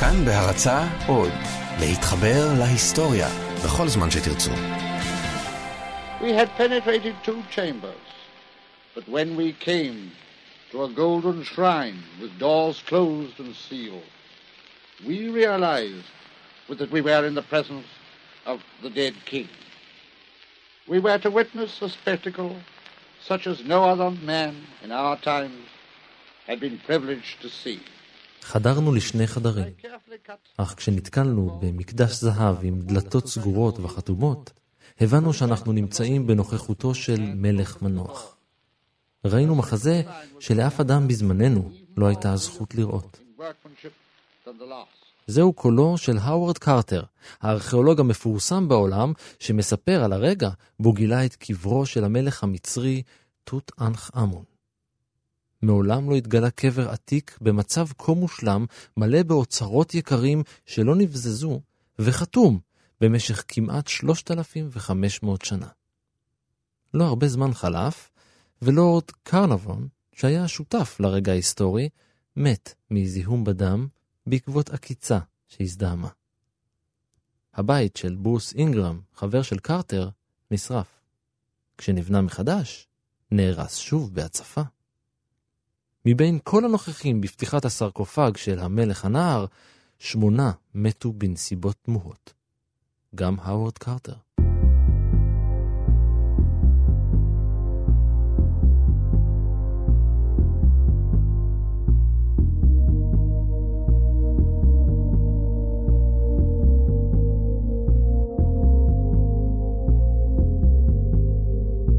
כאן בהרצה עוד, להתחבר להיסטוריה בכל זמן שתרצו. We had penetrated two chambers, but when we came to a golden shrine with doors closed and sealed, we realized that we were in the presence of the dead king. We were to witness a spectacle such as no other man in our times had been privileged to see. חדרנו לשני חדרים, אך כשנתקלנו במקדש זהב עם דלתות סגורות וחתומות, הבנו שאנחנו נמצאים בנוכחותו של מלך מנוח. ראינו מחזה שלאף אדם בזמננו לא הייתה הזכות לראות. זהו קולו של האוורד קרטר, הארכיאולוג המפורסם בעולם, שמספר על הרגע בו גילה את קברו של המלך המצרי תות אנח אמון. מעולם לא התגלה קבר עתיק במצב כה מושלם, מלא באוצרות יקרים שלא נבזזו, וחתום במשך כמעט 3,500 שנה. לא הרבה זמן חלף, ולורד קרנבון, שהיה שותף לרגע ההיסטורי, מת מזיהום בדם בעקבות עקיצה שהזדהמה. הבית של ברוס אינגרם, חבר של קרטר, נשרף. כשנבנה מחדש, נהרס שוב בהצפה. מבין כל הנוכחים בפתיחת הסרקופג של המלך הנער, שמונה מתו בנסיבות תמוהות. גם האוורד קרטר.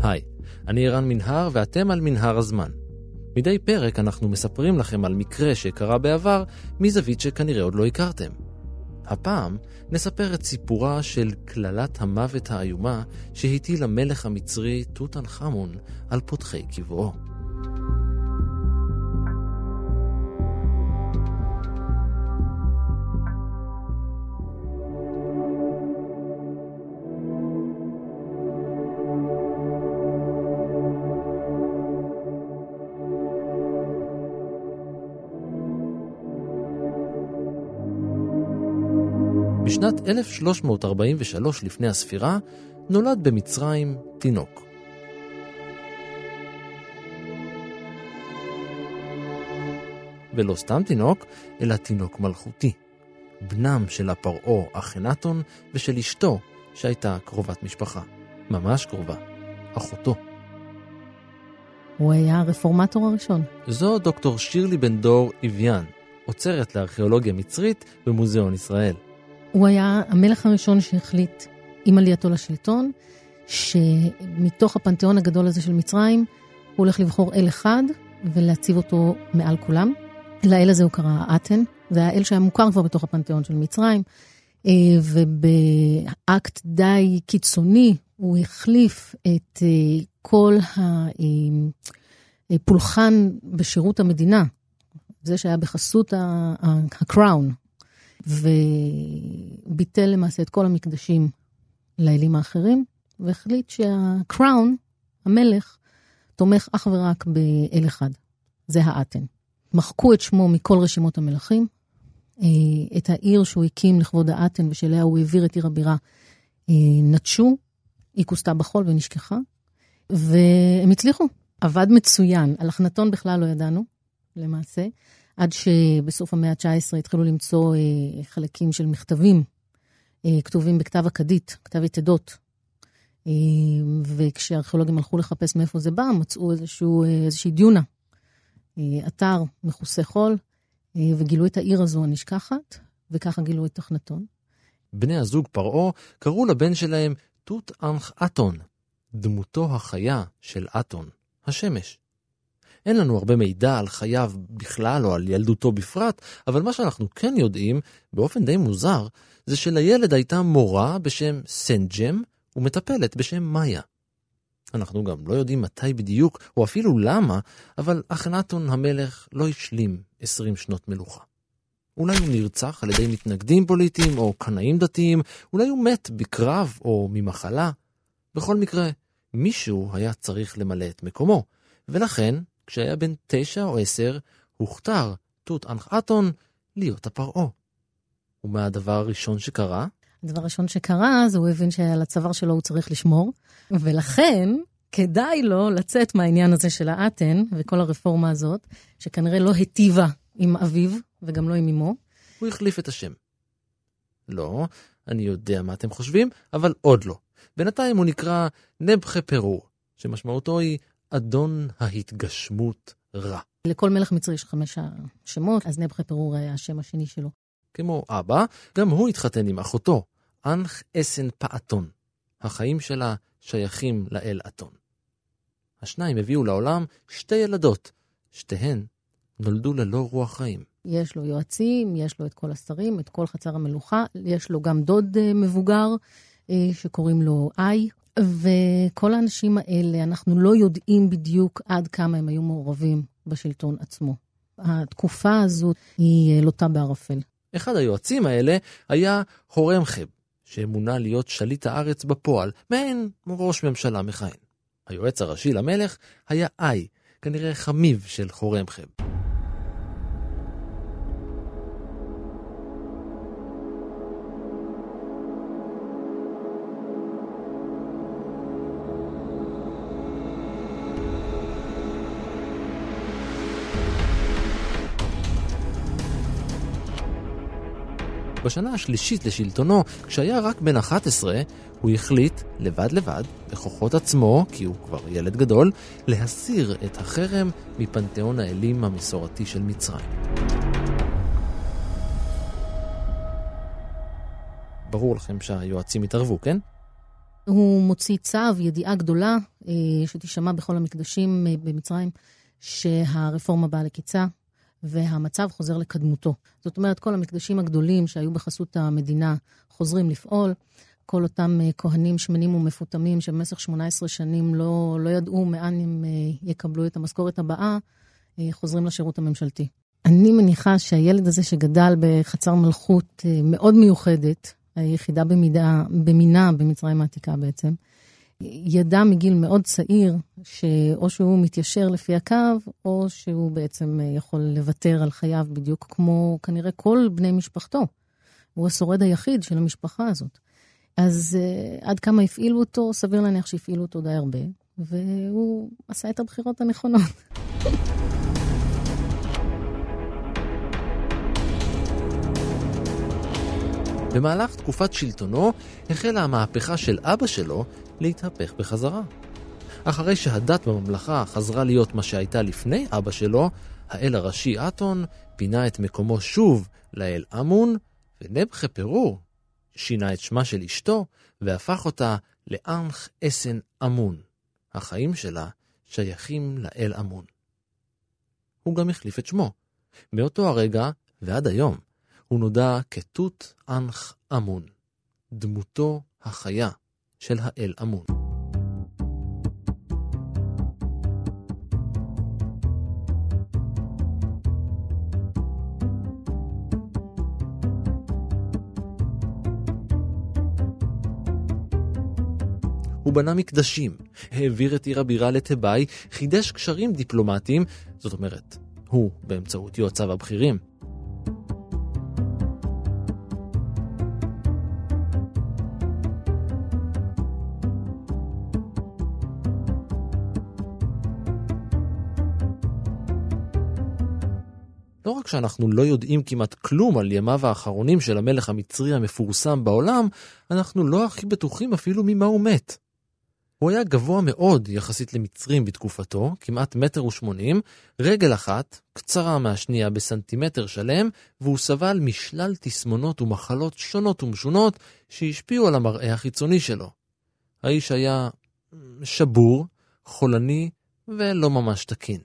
היי, אני ערן מנהר ואתם על מנהר הזמן. מדי פרק אנחנו מספרים לכם על מקרה שקרה בעבר מזווית שכנראה עוד לא הכרתם. הפעם נספר את סיפורה של קללת המוות האיומה שהטיל המלך המצרי תות חמון על פותחי קברו. בשנת 1343 לפני הספירה נולד במצרים תינוק. ולא סתם תינוק, אלא תינוק מלכותי. בנם של הפרעה אחנתון ושל אשתו, שהייתה קרובת משפחה. ממש קרובה. אחותו. הוא היה הרפורמטור הראשון. זו דוקטור שירלי בן דור איביאן, עוצרת לארכיאולוגיה מצרית במוזיאון ישראל. הוא היה המלך הראשון שהחליט עם עלייתו לשלטון, שמתוך הפנתיאון הגדול הזה של מצרים, הוא הולך לבחור אל אחד ולהציב אותו מעל כולם. לאל הזה הוא קרא אתן, זה האל שהיה מוכר כבר בתוך הפנתיאון של מצרים, אה, ובאקט די קיצוני הוא החליף את אה, כל הפולחן אה, בשירות המדינה, זה שהיה בחסות הקראון, וביטל למעשה את כל המקדשים לאלים האחרים, והחליט שהקראון, המלך, תומך אך ורק באל אחד, זה האתן. מחקו את שמו מכל רשימות המלכים, אה, את העיר שהוא הקים לכבוד האתן ושאליה הוא העביר את עיר הבירה, אה, נטשו, היא כוסתה בחול ונשכחה, והם הצליחו. עבד מצוין, על אחנתון בכלל לא ידענו, למעשה. עד שבסוף המאה ה-19 התחילו למצוא אה, חלקים של מכתבים אה, כתובים בכתב הכדית, כתב יתדות. אה, וכשהארכיאולוגים הלכו לחפש מאיפה זה בא, מצאו איזשהו, איזושהי דיונה, אתר מכוסה חול, וגילו את העיר הזו הנשכחת, וככה גילו את תכנתון. בני הזוג פרעה קראו לבן שלהם תות אנח אתון, דמותו החיה של אתון, השמש. אין לנו הרבה מידע על חייו בכלל או על ילדותו בפרט, אבל מה שאנחנו כן יודעים, באופן די מוזר, זה שלילד הייתה מורה בשם סנג'ם ומטפלת בשם מאיה. אנחנו גם לא יודעים מתי בדיוק, או אפילו למה, אבל אחנתון המלך לא השלים 20 שנות מלוכה. אולי הוא נרצח על ידי מתנגדים פוליטיים או קנאים דתיים, אולי הוא מת בקרב או ממחלה. בכל מקרה, מישהו היה צריך למלא את מקומו, ולכן כשהיה בן תשע או עשר, הוכתר תות אנחתון להיות הפרעה. ומה הדבר הראשון שקרה? הדבר הראשון שקרה, זה הוא הבין שעל הצוואר שלו הוא צריך לשמור, ולכן כדאי לו לצאת מהעניין הזה של האטן וכל הרפורמה הזאת, שכנראה לא היטיבה עם אביו וגם לא עם אמו. הוא החליף את השם. לא, אני יודע מה אתם חושבים, אבל עוד לא. בינתיים הוא נקרא נבחה פרו, שמשמעותו היא אדון ההתגשמות רע. לכל מלך מצרי יש חמש שמות, אז נבחה פרו היה השם השני שלו. כמו אבא, גם הוא התחתן עם אחותו, אנח אסן פעתון. החיים שלה שייכים לאל אתון. השניים הביאו לעולם שתי ילדות, שתיהן נולדו ללא רוח חיים. יש לו יועצים, יש לו את כל השרים, את כל חצר המלוכה, יש לו גם דוד uh, מבוגר uh, שקוראים לו איי, וכל האנשים האלה, אנחנו לא יודעים בדיוק עד כמה הם היו מעורבים בשלטון עצמו. התקופה הזאת היא לוטה בערפל. אחד היועצים האלה היה הורמחב, שמונה להיות שליט הארץ בפועל, מעין ראש ממשלה מכהן. היועץ הראשי למלך היה איי, כנראה חמיב של חורמחב. בשנה השלישית לשלטונו, כשהיה רק בן 11, הוא החליט, לבד לבד, בכוחות עצמו, כי הוא כבר ילד גדול, להסיר את החרם מפנתיאון האלים המסורתי של מצרים. ברור לכם שהיועצים התערבו, כן? הוא מוציא צו, ידיעה גדולה, אה, שתישמע בכל המקדשים אה, במצרים, שהרפורמה באה לקיצה, והמצב חוזר לקדמותו. זאת אומרת, כל המקדשים הגדולים שהיו בחסות המדינה חוזרים לפעול. כל אותם אה, כהנים שמנים ומפותמים שבמשך 18 שנים לא, לא ידעו מאן הם אה, יקבלו את המשכורת הבאה, אה, חוזרים לשירות הממשלתי. אני מניחה שהילד הזה שגדל בחצר מלכות מאוד מיוחדת, היחידה במידה, במינה במצרים העתיקה בעצם, ידע מגיל מאוד צעיר שאו שהוא מתיישר לפי הקו, או שהוא בעצם יכול לוותר על חייו בדיוק כמו כנראה כל בני משפחתו. הוא השורד היחיד של המשפחה הזאת. אז uh, עד כמה הפעילו אותו, סביר להניח שהפעילו אותו די הרבה, והוא עשה את הבחירות הנכונות. במהלך תקופת שלטונו החלה המהפכה של אבא שלו להתהפך בחזרה. אחרי שהדת בממלכה חזרה להיות מה שהייתה לפני אבא שלו, האל הראשי אתון פינה את מקומו שוב לאל אמון, ונבחה פרו שינה את שמה של אשתו והפך אותה לאנח אסן אמון. החיים שלה שייכים לאל אמון. הוא גם החליף את שמו. מאותו הרגע ועד היום הוא נודע כתות אנח אמון, דמותו החיה של האל אמון. הוא בנה מקדשים, העביר את עיר הבירה לתיבאי, חידש קשרים דיפלומטיים, זאת אומרת, הוא באמצעות יועציו הבכירים. רק שאנחנו לא יודעים כמעט כלום על ימיו האחרונים של המלך המצרי המפורסם בעולם, אנחנו לא הכי בטוחים אפילו ממה הוא מת. הוא היה גבוה מאוד יחסית למצרים בתקופתו, כמעט מטר ושמונים, רגל אחת, קצרה מהשנייה בסנטימטר שלם, והוא סבל משלל תסמונות ומחלות שונות ומשונות שהשפיעו על המראה החיצוני שלו. האיש היה שבור, חולני ולא ממש תקין.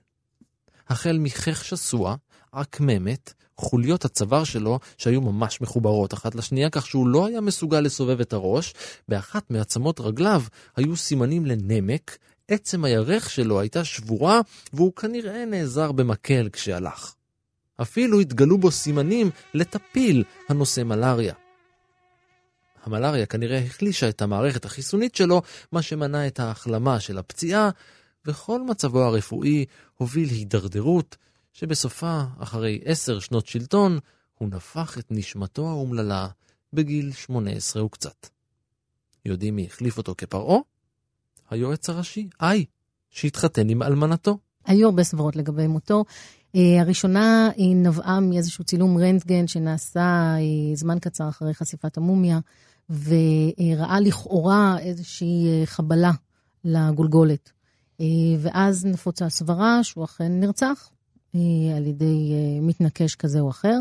החל מחך שסוע, עקממת, חוליות הצוואר שלו שהיו ממש מחוברות אחת לשנייה, כך שהוא לא היה מסוגל לסובב את הראש. באחת מעצמות רגליו היו סימנים לנמק, עצם הירך שלו הייתה שבורה, והוא כנראה נעזר במקל כשהלך. אפילו התגלו בו סימנים לטפיל הנושא מלאריה. המלאריה כנראה החלישה את המערכת החיסונית שלו, מה שמנע את ההחלמה של הפציעה, וכל מצבו הרפואי הוביל הידרדרות שבסופה, אחרי עשר שנות שלטון, הוא נפח את נשמתו האומללה בגיל 18 וקצת. יודעים מי החליף אותו כפרעה? היועץ הראשי, איי, שהתחתן עם אלמנתו. היו הרבה סברות לגבי מותו. Uh, הראשונה היא נבעה מאיזשהו צילום רנטגן שנעשה uh, זמן קצר אחרי חשיפת המומיה, וראה לכאורה איזושהי uh, חבלה לגולגולת. ואז נפוצה הסברה שהוא אכן נרצח על ידי uh, מתנקש כזה או אחר.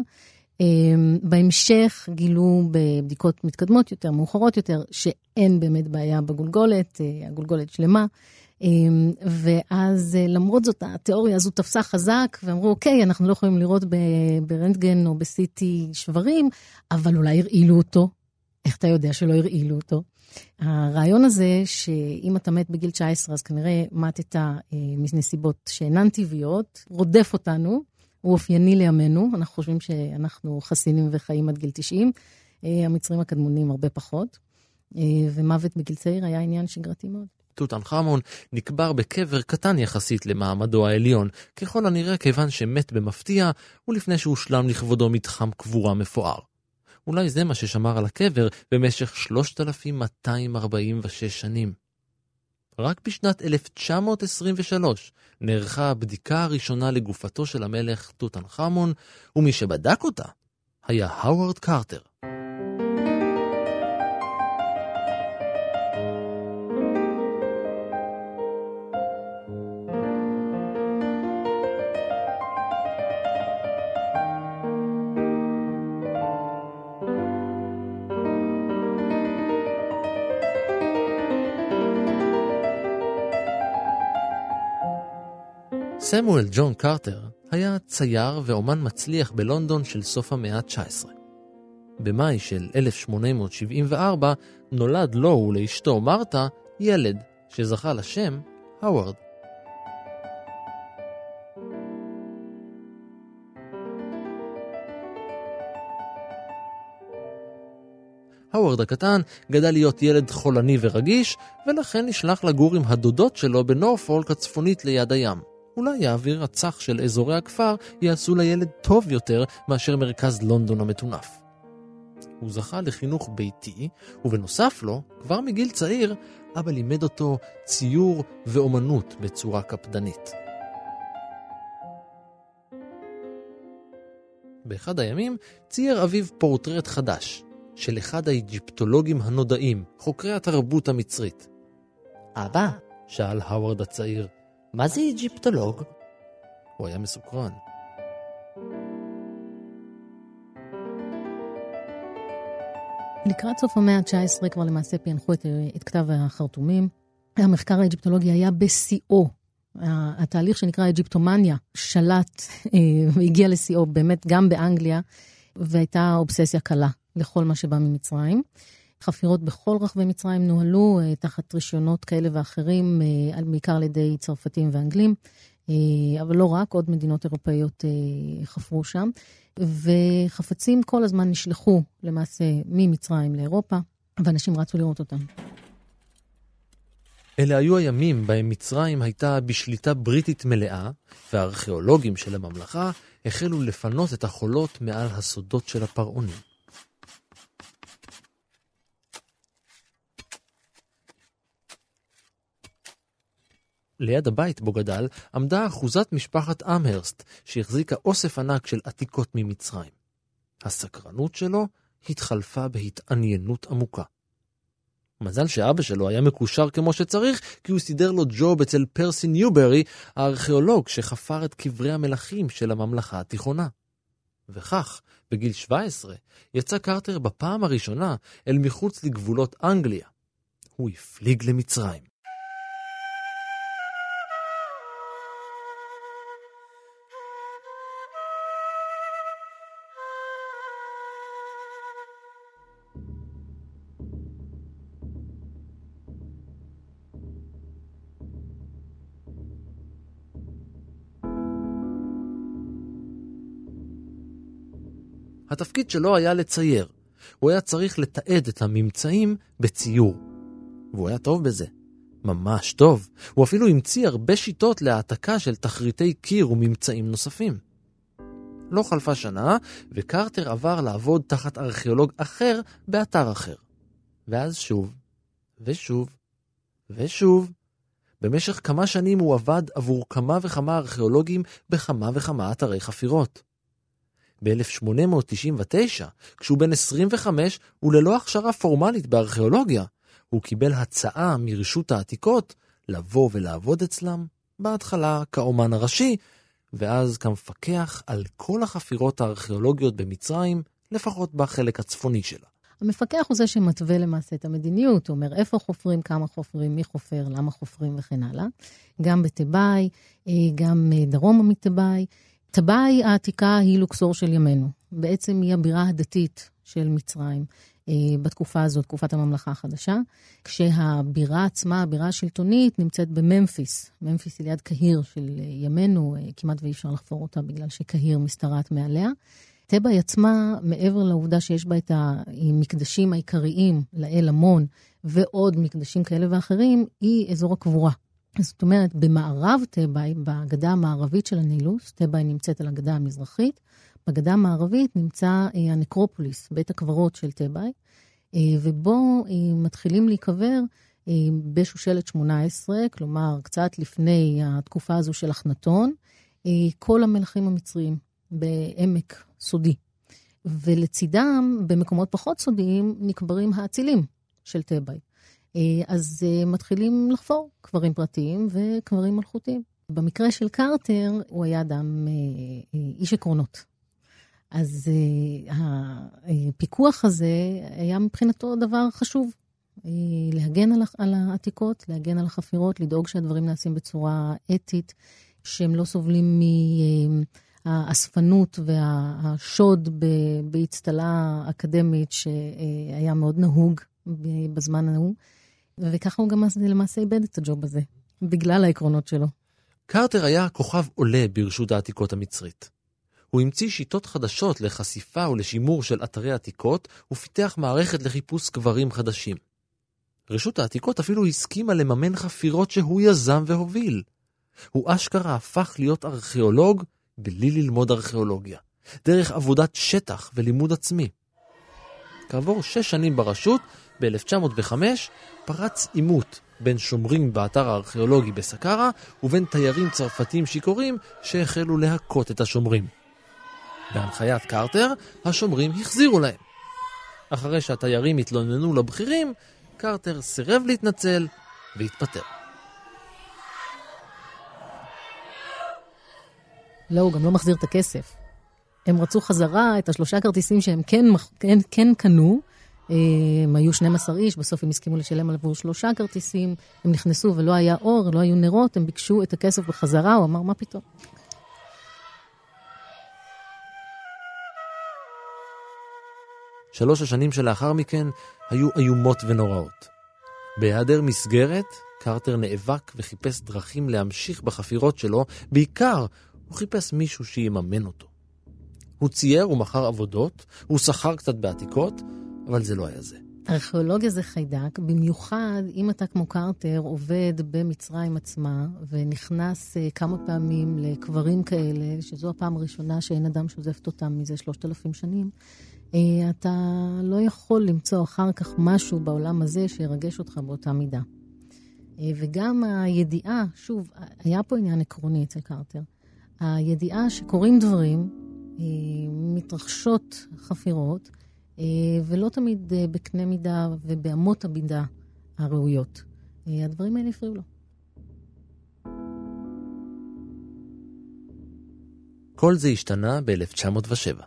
Uh, בהמשך גילו בבדיקות מתקדמות יותר, מאוחרות יותר, שאין באמת בעיה בגולגולת, הגולגולת שלמה. ואז אה, למרות זאת התיאוריה הזו תפסה חזק ואמרו אוקיי אנחנו לא יכולים לראות ברנטגן או בסיטי שברים אבל אולי הרעילו אותו. איך אתה יודע שלא הרעילו אותו? הרעיון הזה שאם אתה מת בגיל 19 אז כנראה מתת אה, מנסיבות שאינן טבעיות רודף אותנו הוא אופייני לימינו אנחנו חושבים שאנחנו חסינים וחיים עד גיל 90 אה, המצרים הקדמונים הרבה פחות ומוות בגיל צעיר היה עניין שגרתי מאוד. תות חמון נקבר בקבר קטן יחסית למעמדו העליון, ככל הנראה כיוון שמת במפתיע ולפני שהושלם לכבודו מתחם קבורה מפואר. אולי זה מה ששמר על הקבר במשך 3,246 שנים. רק בשנת 1923 נערכה הבדיקה הראשונה לגופתו של המלך תות חמון, ומי שבדק אותה היה האוורד קרטר. סמואל ג'ון קרטר היה צייר ואומן מצליח בלונדון של סוף המאה ה-19. במאי של 1874 נולד לו ולאשתו מרתה ילד שזכה לשם האוורד. האוורד הקטן גדל להיות ילד חולני ורגיש, ולכן נשלח לגור עם הדודות שלו בנורפולק הצפונית ליד הים. אולי האוויר הצח של אזורי הכפר יעשו לילד טוב יותר מאשר מרכז לונדון המטונף. הוא זכה לחינוך ביתי, ובנוסף לו, כבר מגיל צעיר, אבא לימד אותו ציור ואומנות בצורה קפדנית. באחד הימים צייר אביו פורטרט חדש, של אחד האיג'יפטולוגים הנודעים, חוקרי התרבות המצרית. אבא, שאל הווארד הצעיר, מה זה איג'יפטולוג? הוא היה מסוקרן. לקראת סוף המאה ה-19 כבר למעשה פענחו את, את כתב החרטומים. המחקר האג'יפטולוגי היה בשיאו. התהליך שנקרא אג'יפטומניה שלט אה, והגיע לשיאו באמת גם באנגליה, והייתה אובססיה קלה לכל מה שבא ממצרים. חפירות בכל רחבי מצרים נוהלו uh, תחת רישיונות כאלה ואחרים, uh, בעיקר על ידי צרפתים ואנגלים, uh, אבל לא רק, עוד מדינות אירופאיות חפרו שם. וחפצים כל הזמן נשלחו למעשה ממצרים לאירופה, ואנשים רצו לראות אותם. אלה היו הימים בהם מצרים הייתה בשליטה בריטית מלאה, והארכיאולוגים של הממלכה החלו לפנות את החולות מעל הסודות של הפרעונים. ליד הבית בו גדל, עמדה אחוזת משפחת אמהרסט, שהחזיקה אוסף ענק של עתיקות ממצרים. הסקרנות שלו התחלפה בהתעניינות עמוקה. מזל שאבא שלו היה מקושר כמו שצריך, כי הוא סידר לו ג'וב אצל פרסי ניוברי, הארכיאולוג שחפר את קברי המלכים של הממלכה התיכונה. וכך, בגיל 17, יצא קרטר בפעם הראשונה אל מחוץ לגבולות אנגליה. הוא הפליג למצרים. התפקיד שלו היה לצייר. הוא היה צריך לתעד את הממצאים בציור. והוא היה טוב בזה. ממש טוב. הוא אפילו המציא הרבה שיטות להעתקה של תחריטי קיר וממצאים נוספים. לא חלפה שנה, וקרטר עבר לעבוד תחת ארכיאולוג אחר באתר אחר. ואז שוב, ושוב, ושוב. במשך כמה שנים הוא עבד עבור כמה וכמה ארכיאולוגים בכמה וכמה אתרי חפירות. ב-1899, כשהוא בן 25 וללא הכשרה פורמלית בארכיאולוגיה, הוא קיבל הצעה מרשות העתיקות לבוא ולעבוד אצלם, בהתחלה כאומן הראשי, ואז כמפקח על כל החפירות הארכיאולוגיות במצרים, לפחות בחלק הצפוני שלה. המפקח הוא זה שמתווה למעשה את המדיניות, הוא אומר איפה חופרים, כמה חופרים, מי חופר, למה חופרים וכן הלאה. גם בתיבאי, אה, גם אה, דרומה מתיבאי. תיבאי העתיקה היא לוקסור של ימינו. בעצם היא הבירה הדתית של מצרים. אה, בתקופה הזאת, תקופת הממלכה החדשה, כשהבירה עצמה, הבירה השלטונית, נמצאת בממפיס. ממפיס היא ליד קהיר של ימינו, כמעט ואי אפשר לחפור אותה בגלל שקהיר משתרעת מעליה. טבע עצמה, מעבר לעובדה שיש בה את המקדשים העיקריים לאל המון ועוד מקדשים כאלה ואחרים, היא אזור הקבורה. זאת אומרת, במערב תבאי, בגדה המערבית של הנילוס, תבאי נמצאת על הגדה המזרחית, בגדה המערבית נמצא אה, הנקרופוליס, בית הקברות של תבאי, אה, ובו אה, מתחילים להיקבר בשושלת 18, כלומר, קצת לפני התקופה הזו של אחנתון, כל המלכים המצריים בעמק סודי. ולצידם, במקומות פחות סודיים, נקברים האצילים של תבאי. אה, אז אה, מתחילים לחפור קברים פרטיים וקברים מלכותיים. במקרה של קרטר, הוא היה אדם, אה, איש עקרונות. אז הפיקוח הזה היה מבחינתו דבר חשוב. להגן על העתיקות, להגן על החפירות, לדאוג שהדברים נעשים בצורה אתית, שהם לא סובלים מ... האספנות והשוד באצטלה אקדמית שהיה מאוד נהוג בזמן ההוא, וככה הוא גם למעשה איבד את הג'וב הזה, בגלל העקרונות שלו. קרטר היה כוכב עולה ברשות העתיקות המצרית. הוא המציא שיטות חדשות לחשיפה ולשימור של אתרי עתיקות, ופיתח מערכת לחיפוש קברים חדשים. רשות העתיקות אפילו הסכימה לממן חפירות שהוא יזם והוביל. הוא אשכרה הפך להיות ארכיאולוג בלי ללמוד ארכיאולוגיה, דרך עבודת שטח ולימוד עצמי. כעבור שש שנים ברשות, ב-1905, פרץ עימות בין שומרים באתר הארכיאולוגי בסקרה ובין תיירים צרפתים שיכורים שהחלו להכות את השומרים. בהנחיית קרטר, השומרים החזירו להם. אחרי שהתיירים התלוננו לבכירים, קרטר סירב להתנצל והתפטר. לא, הוא גם לא מחזיר את הכסף. הם רצו חזרה את השלושה כרטיסים שהם כן, כן, כן קנו. הם היו 12 איש, בסוף הם הסכימו לשלם עבור שלושה כרטיסים. הם נכנסו ולא היה אור, לא היו נרות, הם ביקשו את הכסף בחזרה, הוא אמר, מה פתאום? שלוש השנים שלאחר מכן היו איומות ונוראות. בהיעדר מסגרת, קרטר נאבק וחיפש דרכים להמשיך בחפירות שלו, בעיקר הוא חיפש מישהו שיממן אותו. הוא צייר ומכר עבודות, הוא שכר קצת בעתיקות, אבל זה לא היה זה. ארכיאולוגיה זה חיידק, במיוחד אם אתה כמו קרטר עובד במצרים עצמה ונכנס uh, כמה פעמים לקברים כאלה, שזו הפעם הראשונה שאין אדם שעוזבת אותם מזה שלושת אלפים שנים, uh, אתה לא יכול למצוא אחר כך משהו בעולם הזה שירגש אותך באותה מידה. Uh, וגם הידיעה, שוב, היה פה עניין עקרוני אצל קרטר. הידיעה שקורים דברים, מתרחשות חפירות, ולא תמיד אה, בקנה מידה ובאמות המידה הראויות. הדברים האלה הפריעו לו. כל זה השתנה ב-1907.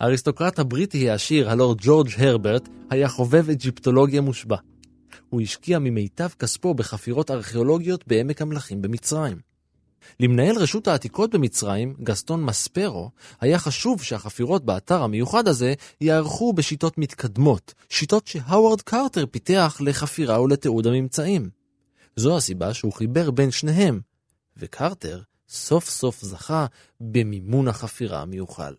האריסטוקרט הבריטי העשיר, הלורד ג'ורג' הרברט, היה חובב אג'יפטולוגיה מושבע. הוא השקיע ממיטב כספו בחפירות ארכיאולוגיות בעמק המלכים במצרים. למנהל רשות העתיקות במצרים, גסטון מספרו, היה חשוב שהחפירות באתר המיוחד הזה יערכו בשיטות מתקדמות, שיטות שהאווארד קרטר פיתח לחפירה ולתיעוד הממצאים. זו הסיבה שהוא חיבר בין שניהם, וקרטר סוף סוף זכה במימון החפירה המיוחל.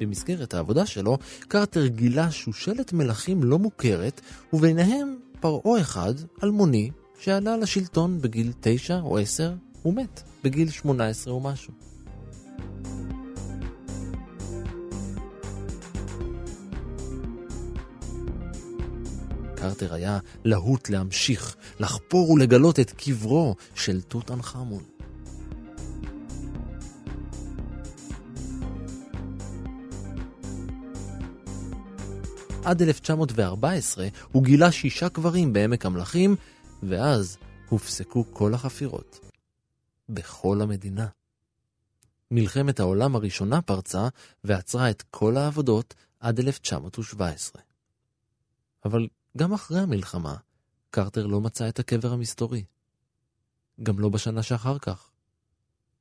במסגרת העבודה שלו, קרטר גילה שושלת מלכים לא מוכרת, וביניהם פרעה אחד, אלמוני, שעלה לשלטון בגיל תשע או עשר, ומת בגיל שמונה עשרה ומשהו. קרטר היה להוט להמשיך, לחפור ולגלות את קברו של תות ענחמון. עד 1914 הוא גילה שישה קברים בעמק המלכים, ואז הופסקו כל החפירות. בכל המדינה. מלחמת העולם הראשונה פרצה ועצרה את כל העבודות עד 1917. אבל גם אחרי המלחמה, קרטר לא מצא את הקבר המסתורי. גם לא בשנה שאחר כך.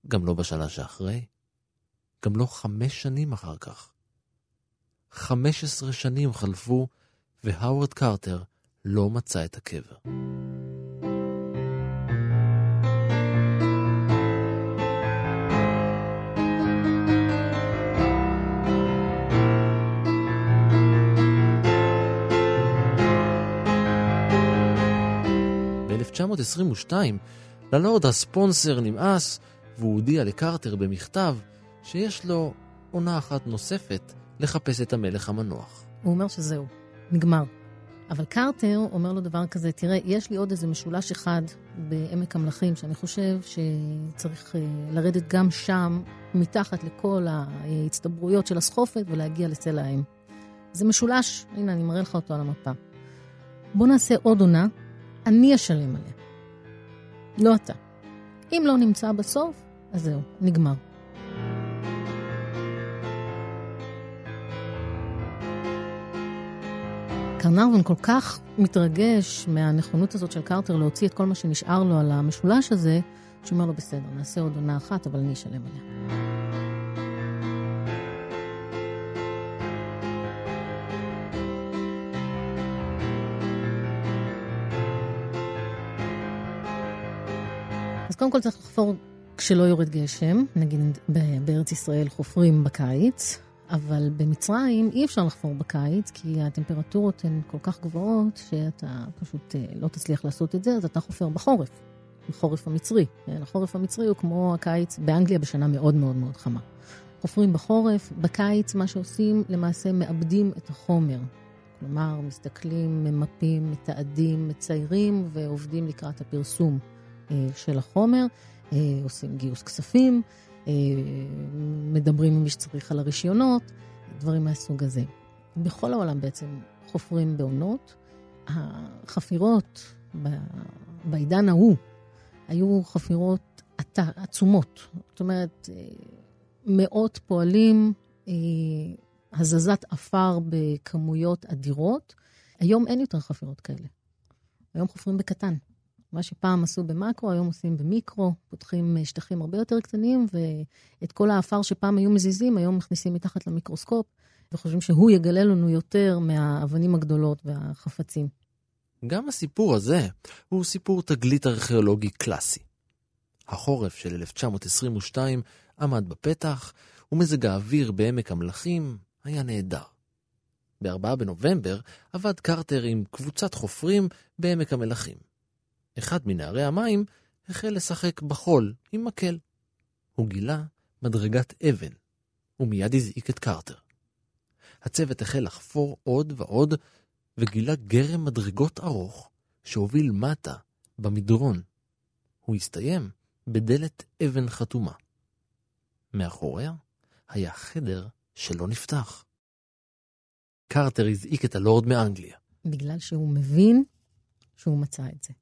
גם לא בשנה שאחרי. גם לא חמש שנים אחר כך. חמש עשרה שנים חלפו, והאוורד קרטר לא מצא את הקבר. ב-1922, ללורד הספונסר נמאס, והוא הודיע לקרטר במכתב שיש לו עונה אחת נוספת לחפש את המלך המנוח. הוא אומר שזהו, נגמר. אבל קרטר אומר לו דבר כזה, תראה, יש לי עוד איזה משולש אחד בעמק המלכים, שאני חושב שצריך אה, לרדת גם שם, מתחת לכל ההצטברויות של הסחופת, ולהגיע לצלע האם. זה משולש, הנה, אני מראה לך אותו על המפה. בוא נעשה עוד עונה, אני אשלם עליה. לא אתה. אם לא נמצא בסוף, אז זהו, נגמר. קרנרבן כל כך מתרגש מהנכונות הזאת של קרטר להוציא את כל מה שנשאר לו על המשולש הזה, שהוא אומר לו, בסדר, נעשה עוד עונה אחת, אבל אני אשלם עליה. אז קודם כל צריך לחפור כשלא יורד גשם, נגיד בארץ ישראל חופרים בקיץ, אבל במצרים אי אפשר לחפור בקיץ, כי הטמפרטורות הן כל כך גבוהות, שאתה פשוט אה, לא תצליח לעשות את זה, אז אתה חופר בחורף, בחורף המצרי. כן, החורף המצרי הוא כמו הקיץ באנגליה בשנה מאוד מאוד מאוד חמה. חופרים בחורף, בקיץ מה שעושים, למעשה מאבדים את החומר. כלומר, מסתכלים, ממפים, מתעדים, מציירים ועובדים לקראת הפרסום אה, של החומר, אה, עושים גיוס כספים. אה, מדברים עם מי שצריך על הרישיונות, דברים מהסוג הזה. בכל העולם בעצם חופרים בעונות. החפירות בעידן ההוא היו חפירות עצומות. זאת אומרת, אה, מאות פועלים, אה, הזזת עפר בכמויות אדירות. היום אין יותר חפירות כאלה. היום חופרים בקטן. מה שפעם עשו במקרו, היום עושים במיקרו, פותחים אה, שטחים הרבה יותר קטנים, ואת כל האפר שפעם היו מזיזים, היום מכניסים מתחת למיקרוסקופ, וחושבים שהוא יגלה לנו יותר מהאבנים הגדולות והחפצים. גם הסיפור הזה הוא סיפור תגלית ארכיאולוגי קלאסי. החורף של 1922 עמד בפתח, ומזג האוויר בעמק המלכים היה נהדר. ב-4 בנובמבר עבד קרטר עם קבוצת חופרים בעמק המלכים. אחד מנערי המים החל לשחק בחול עם מקל. הוא גילה מדרגת אבן, ומיד הזעיק את קרטר. הצוות החל לחפור עוד ועוד, וגילה גרם מדרגות ארוך שהוביל מטה, במדרון. הוא הסתיים בדלת אבן חתומה. מאחוריה היה חדר שלא נפתח. קרטר הזעיק את הלורד מאנגליה. בגלל שהוא מבין שהוא מצא את זה.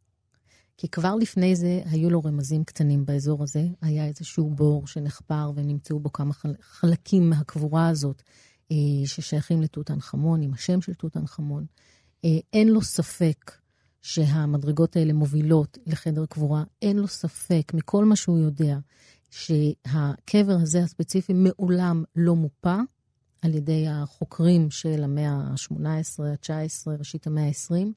כי כבר לפני זה היו לו רמזים קטנים באזור הזה. היה איזשהו בור שנחפר ונמצאו בו כמה חלקים מהקבורה הזאת אה, ששייכים לתות ענחמון, עם השם של תות ענחמון. אה, אין לו ספק שהמדרגות האלה מובילות לחדר קבורה. אין לו ספק, מכל מה שהוא יודע, שהקבר הזה הספציפי מעולם לא מופה על ידי החוקרים של המאה ה-18, ה-19, ראשית המאה ה-20.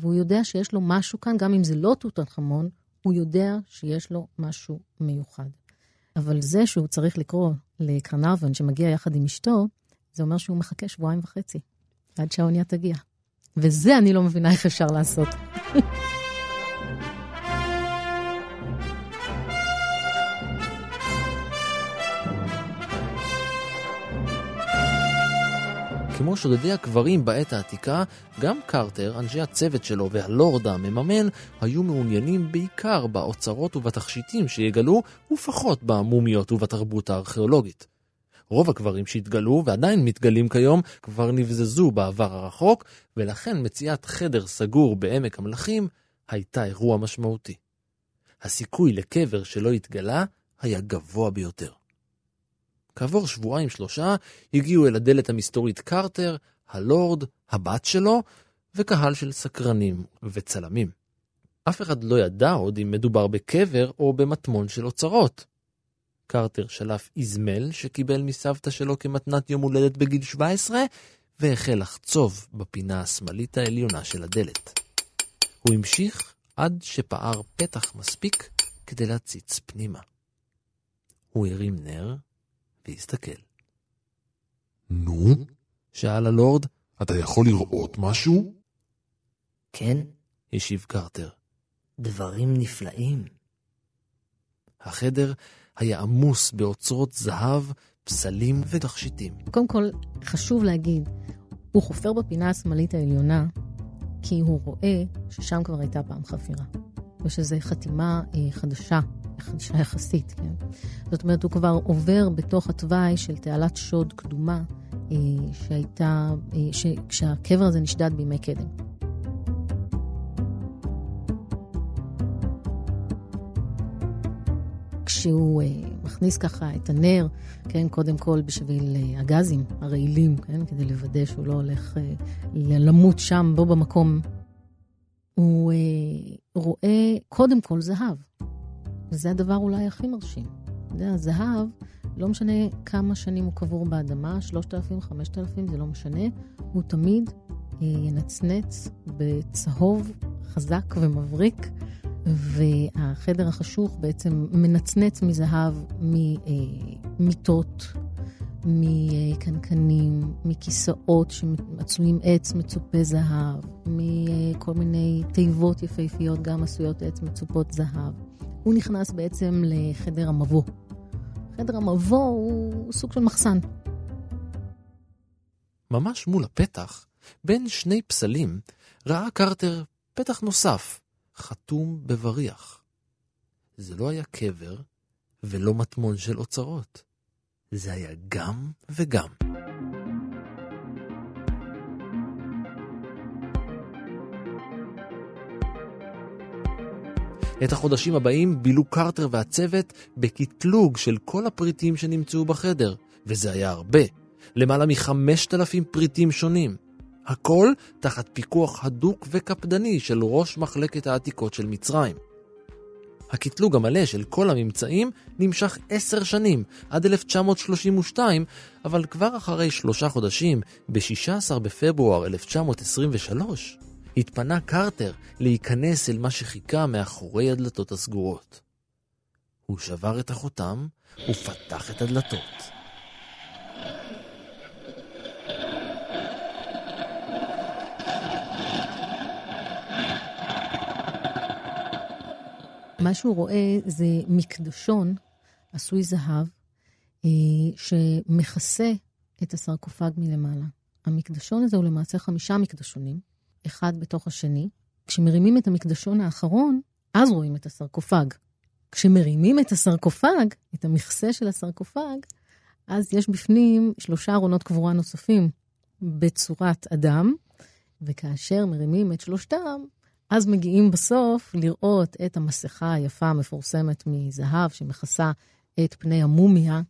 והוא יודע שיש לו משהו כאן, גם אם זה לא תות ענחמון, הוא יודע שיש לו משהו מיוחד. אבל זה שהוא צריך לקרוא לקרנרבן, שמגיע יחד עם אשתו, זה אומר שהוא מחכה שבועיים וחצי עד שהאונייה תגיע. וזה אני לא מבינה איך אפשר לעשות. כמו שודדי הקברים בעת העתיקה, גם קרטר, אנשי הצוות שלו והלורד המממן היו מעוניינים בעיקר באוצרות ובתכשיטים שיגלו, ופחות במומיות ובתרבות הארכיאולוגית. רוב הקברים שהתגלו ועדיין מתגלים כיום כבר נבזזו בעבר הרחוק, ולכן מציאת חדר סגור בעמק המלכים הייתה אירוע משמעותי. הסיכוי לקבר שלא התגלה היה גבוה ביותר. כעבור שבועיים שלושה הגיעו אל הדלת המסתורית קרטר, הלורד, הבת שלו, וקהל של סקרנים וצלמים. אף אחד לא ידע עוד אם מדובר בקבר או במטמון של אוצרות. קרטר שלף איזמל שקיבל מסבתא שלו כמתנת יום הולדת בגיל 17, והחל לחצוב בפינה השמאלית העליונה של הדלת. הוא המשיך עד שפער פתח מספיק כדי להציץ פנימה. הוא הרים נר והסתכל. נו, שאל הלורד, אתה יכול לראות משהו? כן, השיב קרטר. דברים נפלאים. החדר היה עמוס באוצרות זהב, פסלים ותכשיטים. קודם כל, חשוב להגיד, הוא חופר בפינה השמאלית העליונה, כי הוא רואה ששם כבר הייתה פעם חפירה, ושזו חתימה אה, חדשה, חדשה יחסית, כן? זאת אומרת, הוא כבר עובר בתוך התוואי של תעלת שוד קדומה, אה, שהייתה, אה, כשהקבר הזה נשדד בימי קדם. כשהוא אה, מכניס ככה את הנר, כן, קודם כל בשביל אה, הגזים הרעילים, כן, כדי לוודא שהוא לא הולך אה, למות שם, בו במקום, הוא אה, רואה קודם כל זהב. וזה הדבר אולי הכי מרשים. אתה יודע, זהב, לא משנה כמה שנים הוא קבור באדמה, 3,000, 5,000, זה לא משנה, הוא תמיד אה, ינצנץ בצהוב חזק ומבריק. והחדר החשוך בעצם מנצנץ מזהב ממיטות, מקנקנים, מכיסאות שעשויים עץ מצופה זהב, מכל מיני תיבות יפהפיות גם עשויות עץ מצופות זהב. הוא נכנס בעצם לחדר המבוא. חדר המבוא הוא סוג של מחסן. ממש מול הפתח, בין שני פסלים, ראה קרטר פתח נוסף, חתום בבריח. זה לא היה קבר ולא מטמון של אוצרות. זה היה גם וגם. את החודשים הבאים בילו קרטר והצוות בקטלוג של כל הפריטים שנמצאו בחדר, וזה היה הרבה. למעלה מחמשת אלפים פריטים שונים. הכל תחת פיקוח הדוק וקפדני של ראש מחלקת העתיקות של מצרים. הקטלוג המלא של כל הממצאים נמשך עשר שנים, עד 1932, אבל כבר אחרי שלושה חודשים, ב-16 בפברואר 1923, התפנה קרטר להיכנס אל מה שחיכה מאחורי הדלתות הסגורות. הוא שבר את החותם ופתח את הדלתות. מה שהוא רואה זה מקדשון עשוי זהב, אה, שמכסה את הסרקופג מלמעלה. המקדשון הזה הוא למעשה חמישה מקדשונים, אחד בתוך השני. כשמרימים את המקדשון האחרון, אז רואים את הסרקופג. כשמרימים את הסרקופג, את המכסה של הסרקופג, אז יש בפנים שלושה ארונות קבורה נוספים בצורת אדם, וכאשר מרימים את שלושתם, אז מגיעים בסוף לראות את המסכה היפה המפורסמת מזהב שמכסה את פני המומיה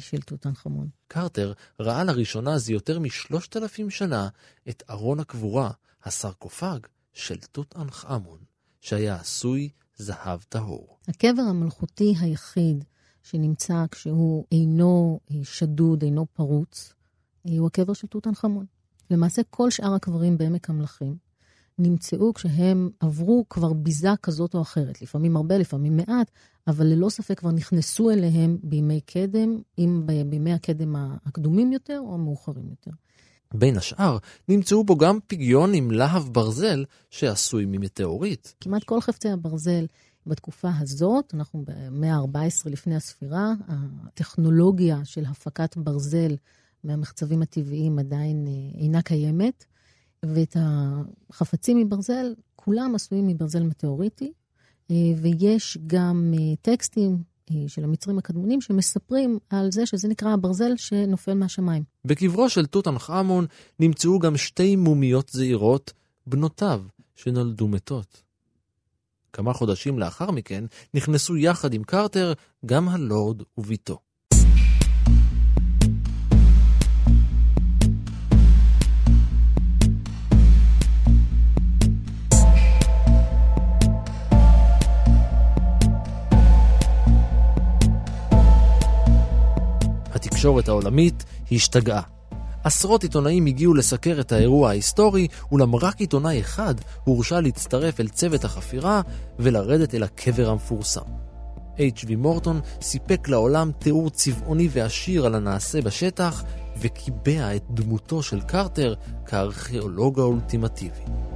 של תותנחמון. קרטר ראה לראשונה זה יותר משלושת אלפים שנה את ארון הקבורה, הסרקופג של תותנחמון, שהיה עשוי זהב טהור. הקבר המלכותי היחיד שנמצא כשהוא אינו אה, שדוד, אינו פרוץ, אה, הוא הקבר של תותנחמון. למעשה כל שאר הקברים בעמק המלכים נמצאו כשהם עברו כבר ביזה כזאת או אחרת, לפעמים הרבה, לפעמים מעט, אבל ללא ספק כבר נכנסו אליהם בימי קדם, אם בימי הקדם הקדומים יותר או המאוחרים יותר. בין השאר, נמצאו בו גם פגיון עם להב ברזל שעשוי ממטאורית. כמעט כל חפצי הברזל בתקופה הזאת, אנחנו במאה ה-14 לפני הספירה, הטכנולוגיה של הפקת ברזל מהמחצבים הטבעיים עדיין אה, אינה קיימת, ואת החפצים מברזל, כולם עשויים מברזל מטאוריטי, אה, ויש גם אה, טקסטים של המצרים הקדמונים שמספרים על זה שזה נקרא הברזל שנופל מהשמיים. בקברו של תות ענח' אמון נמצאו גם שתי מומיות זעירות, בנותיו, שנולדו מתות. כמה חודשים לאחר מכן נכנסו יחד עם קרטר גם הלורד וביתו. התקשורת העולמית השתגעה. עשרות עיתונאים הגיעו לסקר את האירוע ההיסטורי, אולם רק עיתונאי אחד הורשה להצטרף אל צוות החפירה ולרדת אל הקבר המפורסם. H.V. מורטון סיפק לעולם תיאור צבעוני ועשיר על הנעשה בשטח, וקיבע את דמותו של קרטר כארכיאולוג האולטימטיבי.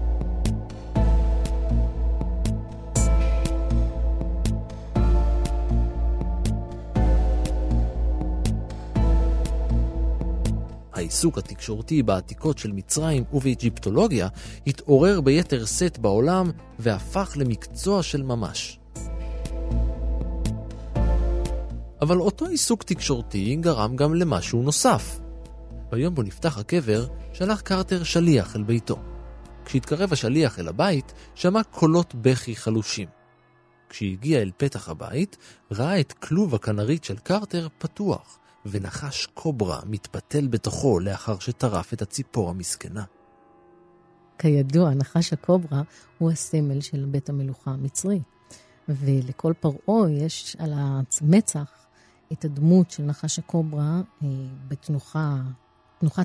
העיסוק התקשורתי בעתיקות של מצרים ובאג'יפטולוגיה התעורר ביתר שאת בעולם והפך למקצוע של ממש. אבל אותו עיסוק תקשורתי גרם גם למשהו נוסף. ביום בו נפתח הקבר, שלח קרטר שליח אל ביתו. כשהתקרב השליח אל הבית, שמע קולות בכי חלושים. כשהגיע אל פתח הבית, ראה את כלוב הכנרית של קרטר פתוח, ונחש קוברה מתפתל בתוכו לאחר שטרף את הציפור המסכנה. כידוע, נחש הקוברה הוא הסמל של בית המלוכה המצרי. ולכל פרעה יש על המצח את הדמות של נחש הקוברה אה, בתנוחה,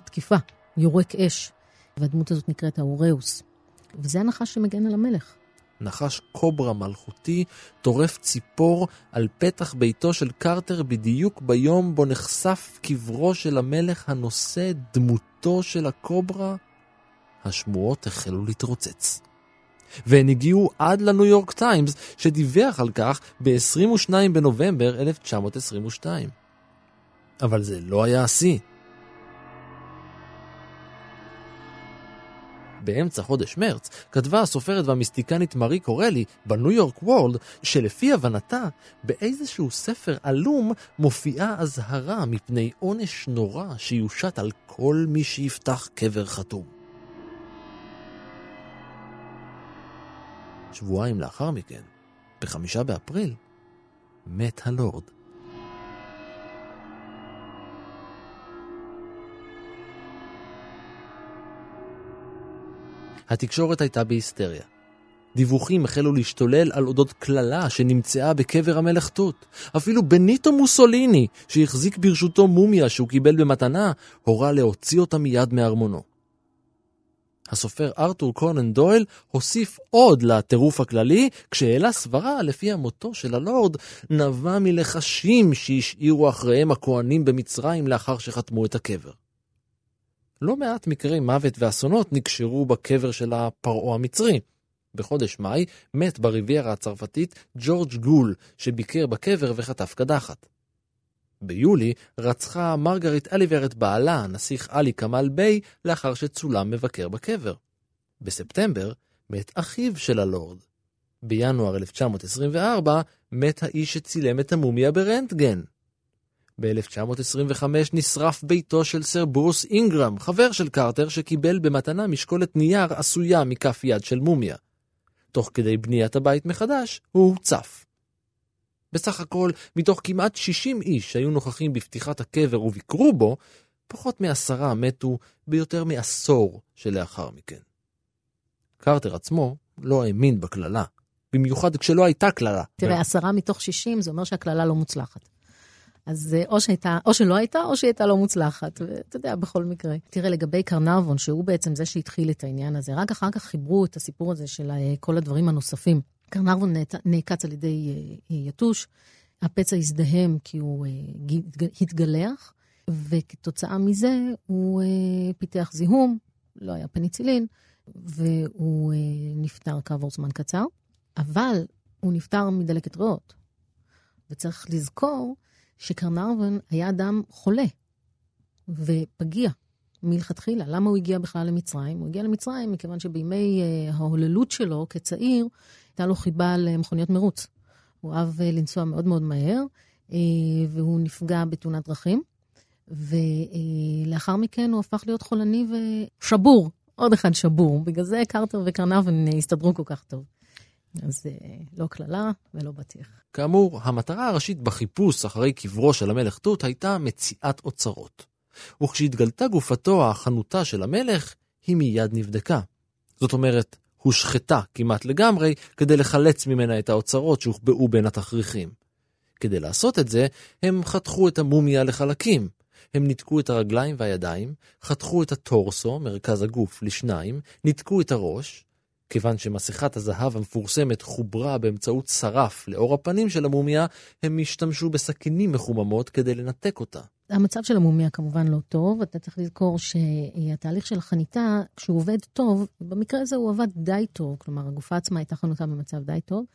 תקיפה, יורק אש, והדמות הזאת נקראת האוראוס. וזה הנחש שמגן על המלך. נחש קוברה מלכותי טורף ציפור על פתח ביתו של קרטר בדיוק ביום בו נחשף קברו של המלך הנושא דמותו של הקוברה, השמועות החלו להתרוצץ. והן הגיעו עד לניו יורק טיימס, שדיווח על כך ב-22 בנובמבר 1922. אבל זה לא היה השיא. באמצע חודש מרץ, כתבה הסופרת והמיסטיקנית מארי קורלי בניו יורק וורלד, שלפי הבנתה, באיזשהו ספר עלום מופיעה אזהרה מפני עונש נורא שיושת על כל מי שיפתח קבר חתום. שבועיים לאחר מכן, בחמישה באפריל, מת הלורד. התקשורת הייתה בהיסטריה. דיווחים החלו להשתולל על אודות קללה שנמצאה בקבר המלך תות. אפילו בניטו מוסוליני, שהחזיק ברשותו מומיה שהוא קיבל במתנה, הורה להוציא אותה מיד מארמונו. הסופר ארתור קונן דויל הוסיף עוד לטירוף הכללי, כשהעלה סברה לפי מותו של הלורד נבע מלחשים שהשאירו אחריהם הכהנים במצרים לאחר שחתמו את הקבר. לא מעט מקרי מוות ואסונות נקשרו בקבר של הפרעה המצרי. בחודש מאי מת בריביירה הצרפתית ג'ורג' גול, שביקר בקבר וחטף קדחת. ביולי רצחה מרגרית אליבר את בעלה, הנסיך עלי כמאל ביי, לאחר שצולם מבקר בקבר. בספטמבר מת אחיו של הלורד. בינואר 1924 מת האיש שצילם את המומיה ברנטגן. ב-1925 נשרף ביתו של סר ברוס אינגרם, חבר של קרטר שקיבל במתנה משקולת נייר עשויה מכף יד של מומיה. תוך כדי בניית הבית מחדש, הוא הוצף. בסך הכל, מתוך כמעט 60 איש שהיו נוכחים בפתיחת הקבר וביקרו בו, פחות מעשרה מתו ביותר מעשור שלאחר מכן. קרטר עצמו לא האמין בקללה, במיוחד כשלא הייתה קללה. תראה, עשרה מתוך 60 זה אומר שהקללה לא מוצלחת. אז אה, או שהייתה, או שלא הייתה, או שהיא הייתה לא מוצלחת, ואתה יודע, בכל מקרה. תראה, לגבי קרנרבון, שהוא בעצם זה שהתחיל את העניין הזה, רק אחר כך חיברו את הסיפור הזה של אה, כל הדברים הנוספים. קרנרבון נעקץ על ידי אה, יתוש, הפצע הזדהם כי הוא התגלח, וכתוצאה מזה הוא פיתח זיהום, לא היה פניצילין, והוא נפטר כעבור זמן קצר, אבל הוא נפטר מדלקת ריאות. וצריך לזכור שקרנרבן היה אדם חולה ופגיע מלכתחילה. למה הוא הגיע בכלל למצרים? הוא הגיע למצרים מכיוון שבימי uh, ההוללות שלו כצעיר, הייתה לו חיבה למכוניות מרוץ. הוא אהב uh, לנסוע מאוד מאוד מהר, uh, והוא נפגע בתאונת דרכים. ולאחר מכן הוא הפך להיות חולני ושבור, עוד אחד שבור. בגלל זה קרטר וקרנרבן הסתדרו כל כך טוב. אז אה, לא קללה ולא בטיח. כאמור, המטרה הראשית בחיפוש אחרי קברו של המלך תות הייתה מציאת אוצרות. וכשהתגלתה גופתו החנותה של המלך, היא מיד נבדקה. זאת אומרת, הושחתה כמעט לגמרי כדי לחלץ ממנה את האוצרות שהוחבאו בין התכריכים. כדי לעשות את זה, הם חתכו את המומיה לחלקים. הם ניתקו את הרגליים והידיים, חתכו את הטורסו, מרכז הגוף, לשניים, ניתקו את הראש, כיוון שמסכת הזהב המפורסמת חוברה באמצעות שרף לאור הפנים של המומיה, הם השתמשו בסכינים מחוממות כדי לנתק אותה. המצב של המומיה כמובן לא טוב, אתה צריך לזכור שהתהליך של החניתה, כשהוא עובד טוב, במקרה הזה הוא עבד די טוב, כלומר הגופה עצמה הייתה חנותה במצב די טוב,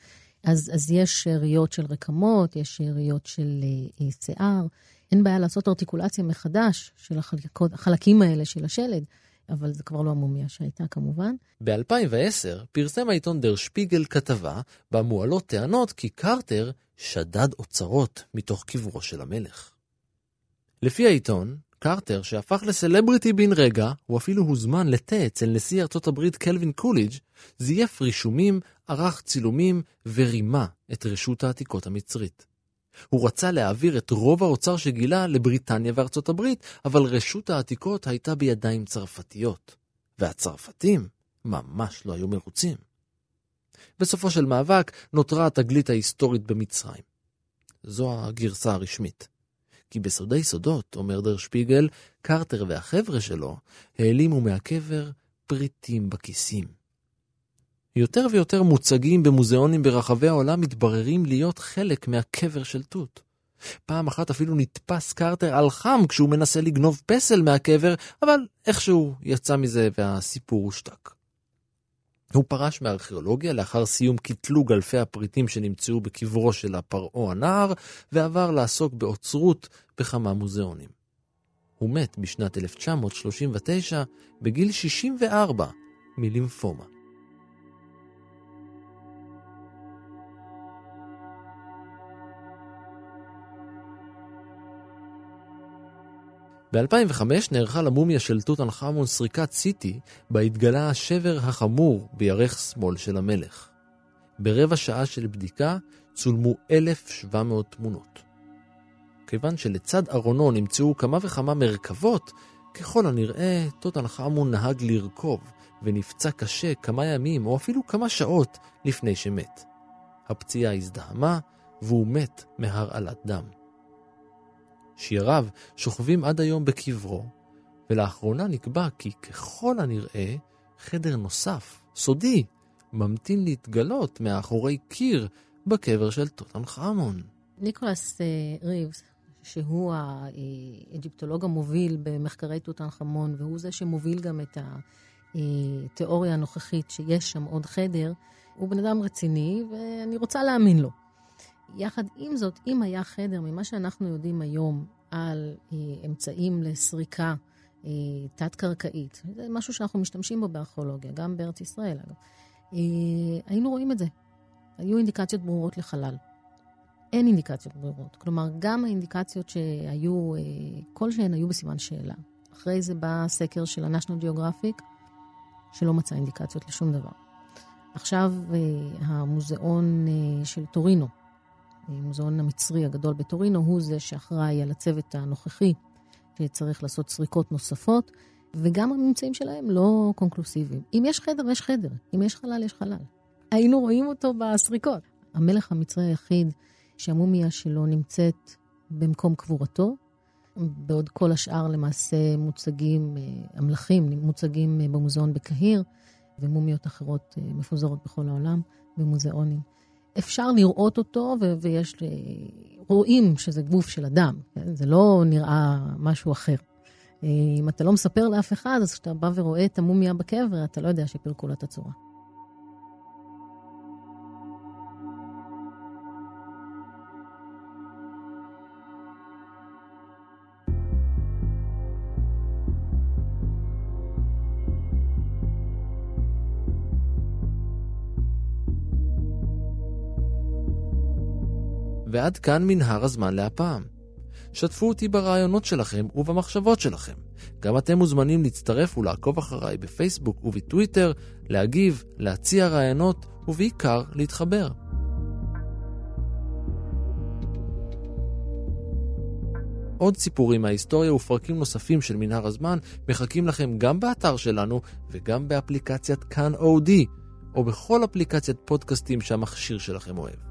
אז, אז יש שאריות של רקמות, יש שאריות של אה, אה, שיער, אין בעיה לעשות ארטיקולציה מחדש של החלקים האלה של השלד. אבל זה כבר לא המומיה שהייתה כמובן. ב-2010 פרסם העיתון דר שפיגל כתבה בה מועלות טענות כי קרטר שדד אוצרות מתוך קברו של המלך. לפי העיתון, קרטר, שהפך לסלבריטי בן רגע, הוא אפילו הוזמן לתה אצל נשיא ארצות הברית קלווין קוליג', זייף רישומים, ערך צילומים ורימה את רשות העתיקות המצרית. הוא רצה להעביר את רוב האוצר שגילה לבריטניה וארצות הברית, אבל רשות העתיקות הייתה בידיים צרפתיות, והצרפתים ממש לא היו מרוצים. בסופו של מאבק נותרה התגלית ההיסטורית במצרים. זו הגרסה הרשמית. כי בסודי סודות, אומר דר שפיגל, קרטר והחבר'ה שלו העלימו מהקבר פריטים בכיסים. יותר ויותר מוצגים במוזיאונים ברחבי העולם מתבררים להיות חלק מהקבר של תות. פעם אחת אפילו נתפס קרטר על חם כשהוא מנסה לגנוב פסל מהקבר, אבל איכשהו יצא מזה והסיפור הושתק. הוא פרש מארכיאולוגיה לאחר סיום קטלוג אלפי הפריטים שנמצאו בקברו של הפרעה הנער, ועבר לעסוק באוצרות בכמה מוזיאונים. הוא מת בשנת 1939 בגיל 64 מלימפומה. ב-2005 נערכה למומיה של תות אנחמון סריקת סיטי, בה התגלה השבר החמור בירך שמאל של המלך. ברבע שעה של בדיקה צולמו 1,700 תמונות. כיוון שלצד ארונו נמצאו כמה וכמה מרכבות, ככל הנראה תות אנחמון נהג לרכוב ונפצע קשה כמה ימים או אפילו כמה שעות לפני שמת. הפציעה הזדהמה והוא מת מהרעלת דם. שיריו שוכבים עד היום בקברו, ולאחרונה נקבע כי ככל הנראה חדר נוסף, סודי, ממתין להתגלות מאחורי קיר בקבר של טוטנחמון. ניקולס אה, ריבס, שהוא האג'יפטולוג המוביל במחקרי טוטנחמון, והוא זה שמוביל גם את התיאוריה הנוכחית שיש שם עוד חדר, הוא בן אדם רציני, ואני רוצה להאמין לו. יחד עם זאת, אם היה חדר ממה שאנחנו יודעים היום על אה, אמצעים לסריקה אה, תת-קרקעית, זה משהו שאנחנו משתמשים בו בארכיאולוגיה, גם בארץ ישראל אגב, אה, היינו רואים את זה. היו אינדיקציות ברורות לחלל. אין אינדיקציות ברורות. כלומר, גם האינדיקציות שהיו, כלשהן היו בסימן שאלה. אחרי זה בא סקר של ה-National Geographic, שלא מצא אינדיקציות לשום דבר. עכשיו המוזיאון של טורינו, המוזיאון המצרי הגדול בטורינו, הוא זה שאחראי על הצוות הנוכחי, שצריך לעשות סריקות נוספות, וגם הממצאים שלהם לא קונקלוסיביים. אם יש חדר, יש חדר. אם יש חלל, יש חלל. היינו רואים אותו בסריקות. המלך המצרי היחיד שהמומיה שלו נמצאת במקום קבורתו, בעוד כל השאר למעשה מוצגים, אה, המלכים מוצגים אה, במוזיאון בקהיר, ומומיות אחרות אה, מפוזרות בכל העולם במוזיאונים. אפשר לראות אותו, ו- ויש, רואים שזה גוף של אדם, כן? זה לא נראה משהו אחר. אם אתה לא מספר לאף אחד, אז כשאתה בא ורואה את המומיה בקבר, אתה לא יודע שפירקו לה את הצורה. ועד כאן מנהר הזמן להפעם. שתפו אותי ברעיונות שלכם ובמחשבות שלכם. גם אתם מוזמנים להצטרף ולעקוב אחריי בפייסבוק ובטוויטר, להגיב, להציע רעיונות ובעיקר להתחבר. עוד סיפורים מההיסטוריה ופרקים נוספים של מנהר הזמן מחכים לכם גם באתר שלנו וגם באפליקציית כאן אודי, או בכל אפליקציית פודקאסטים שהמכשיר שלכם אוהב.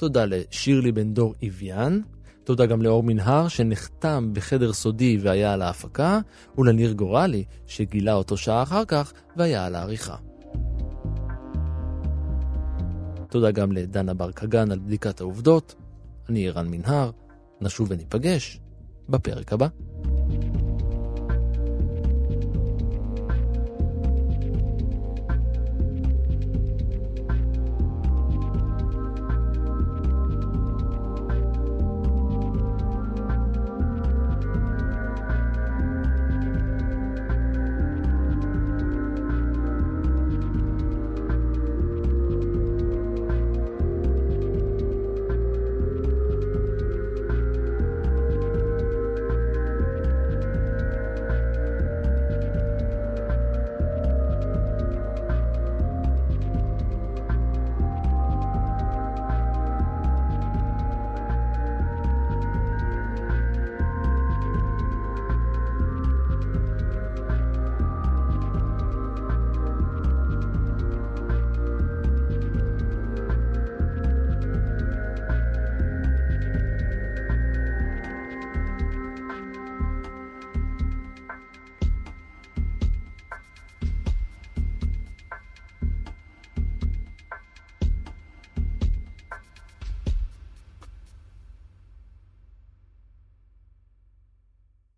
תודה לשירלי בן דור אביאן, תודה גם לאור מנהר שנחתם בחדר סודי והיה על ההפקה, ולניר גורלי שגילה אותו שעה אחר כך והיה על העריכה. תודה גם לדנה בר קגן על בדיקת העובדות. אני ערן מנהר, נשוב וניפגש בפרק הבא.